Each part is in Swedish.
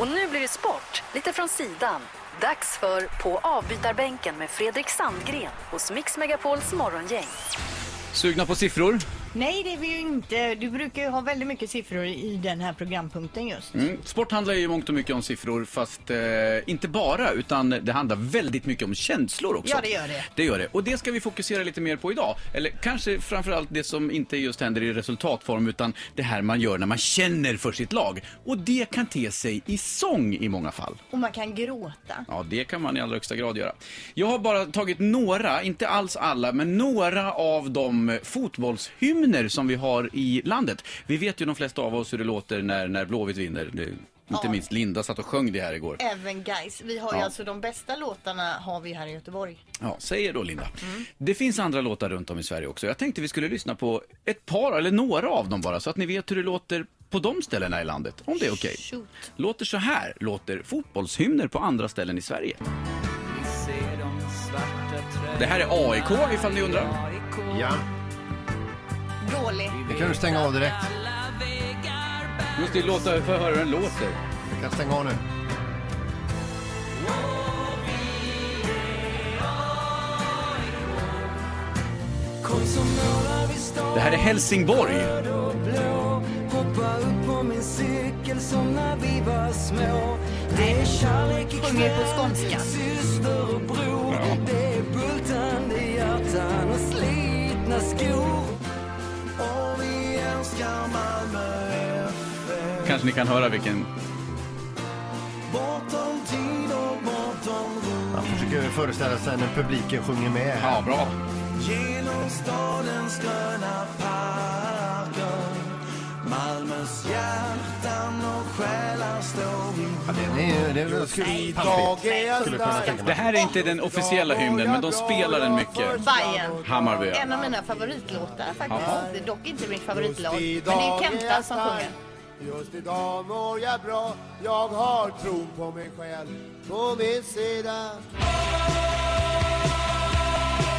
Och nu blir det sport, lite från sidan. Dags för På avbytarbänken med Fredrik Sandgren hos Mix Megapols morgongäng. Sugna på siffror? Nej, det är vi ju inte. Du brukar ju ha väldigt mycket siffror i den här programpunkten just. Mm. Sport handlar ju mångt och mycket om siffror, fast eh, inte bara, utan det handlar väldigt mycket om känslor också. Ja, det gör det. Det gör det. Och det ska vi fokusera lite mer på idag. Eller kanske framförallt det som inte just händer i resultatform, utan det här man gör när man känner för sitt lag. Och det kan te sig i sång i många fall. Och man kan gråta. Ja, det kan man i allra högsta grad göra. Jag har bara tagit några, inte alls alla, men några av de fotbollshymner som vi har i landet. Vi vet ju de flesta av oss hur det låter när, när Blåvitt vinner. Det, inte Ja. minst Linda satt och sjöng det här igår. Även guys. Vi har ju Ja. alltså de bästa låtarna har vi här i Göteborg. Ja, säger då Linda. Det finns andra låtar runt om i Sverige också. Jag tänkte vi skulle lyssna på ett par, eller några av dem bara, så att ni vet hur det låter på de ställena i landet. Om det är okej. Shoot. Låter så här, låter fotbollshymner på andra ställen i Sverige. Det här är AIK ifall ni undrar. Ja, Dålig. det kan du stänga av direkt. Just det, låta, jag höra hur den låter. Du kan stänga av nu. Det här är Helsingborg. Hoppa upp på min cykel Kanske ni kan höra vilken... Man försöker föreställa sig när publiken sjunger med. Ja, bra. Genom stadens gröna parker Ja, den är, det är, skulle, pampigt, skulle kunna tänka Det mig. här är inte den officiella hymnen, men de spelar den mycket. Bajen. Hammarby. En av mina favoritlåtar faktiskt. Jaha. Det är dock inte mitt favoritlag. Men det är Kenta som sjunger. Just idag mår jag bra, jag har tron på mig själv på min sida.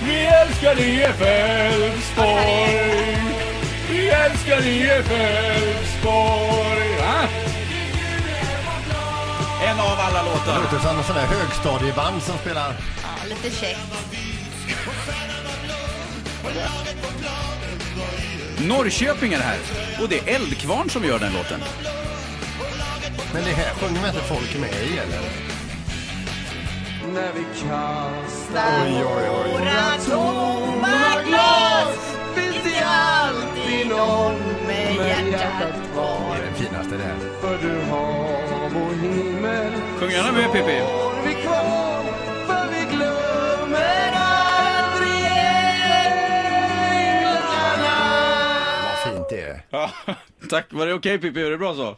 Vi älskar IF Elfsborg. Vi älskar IF Elfsborg. En av alla Det låtar. låter som en sån där högstadieband som spelar. Ja, lite käckt. Norrköping är det här. Och det är Eldkvarn som gör den låten. Men det här sjunger väl inte folk med i eller? När vi kastar Oj, oj, oj. Våra tomma glas finns det alltid någon med hjärtat Det kvar. är den finaste det här. För du har vår himmel Sjung gärna med Pippi. Vad fint det är. Ja, tack. Var det okej Pippi? Är det bra så?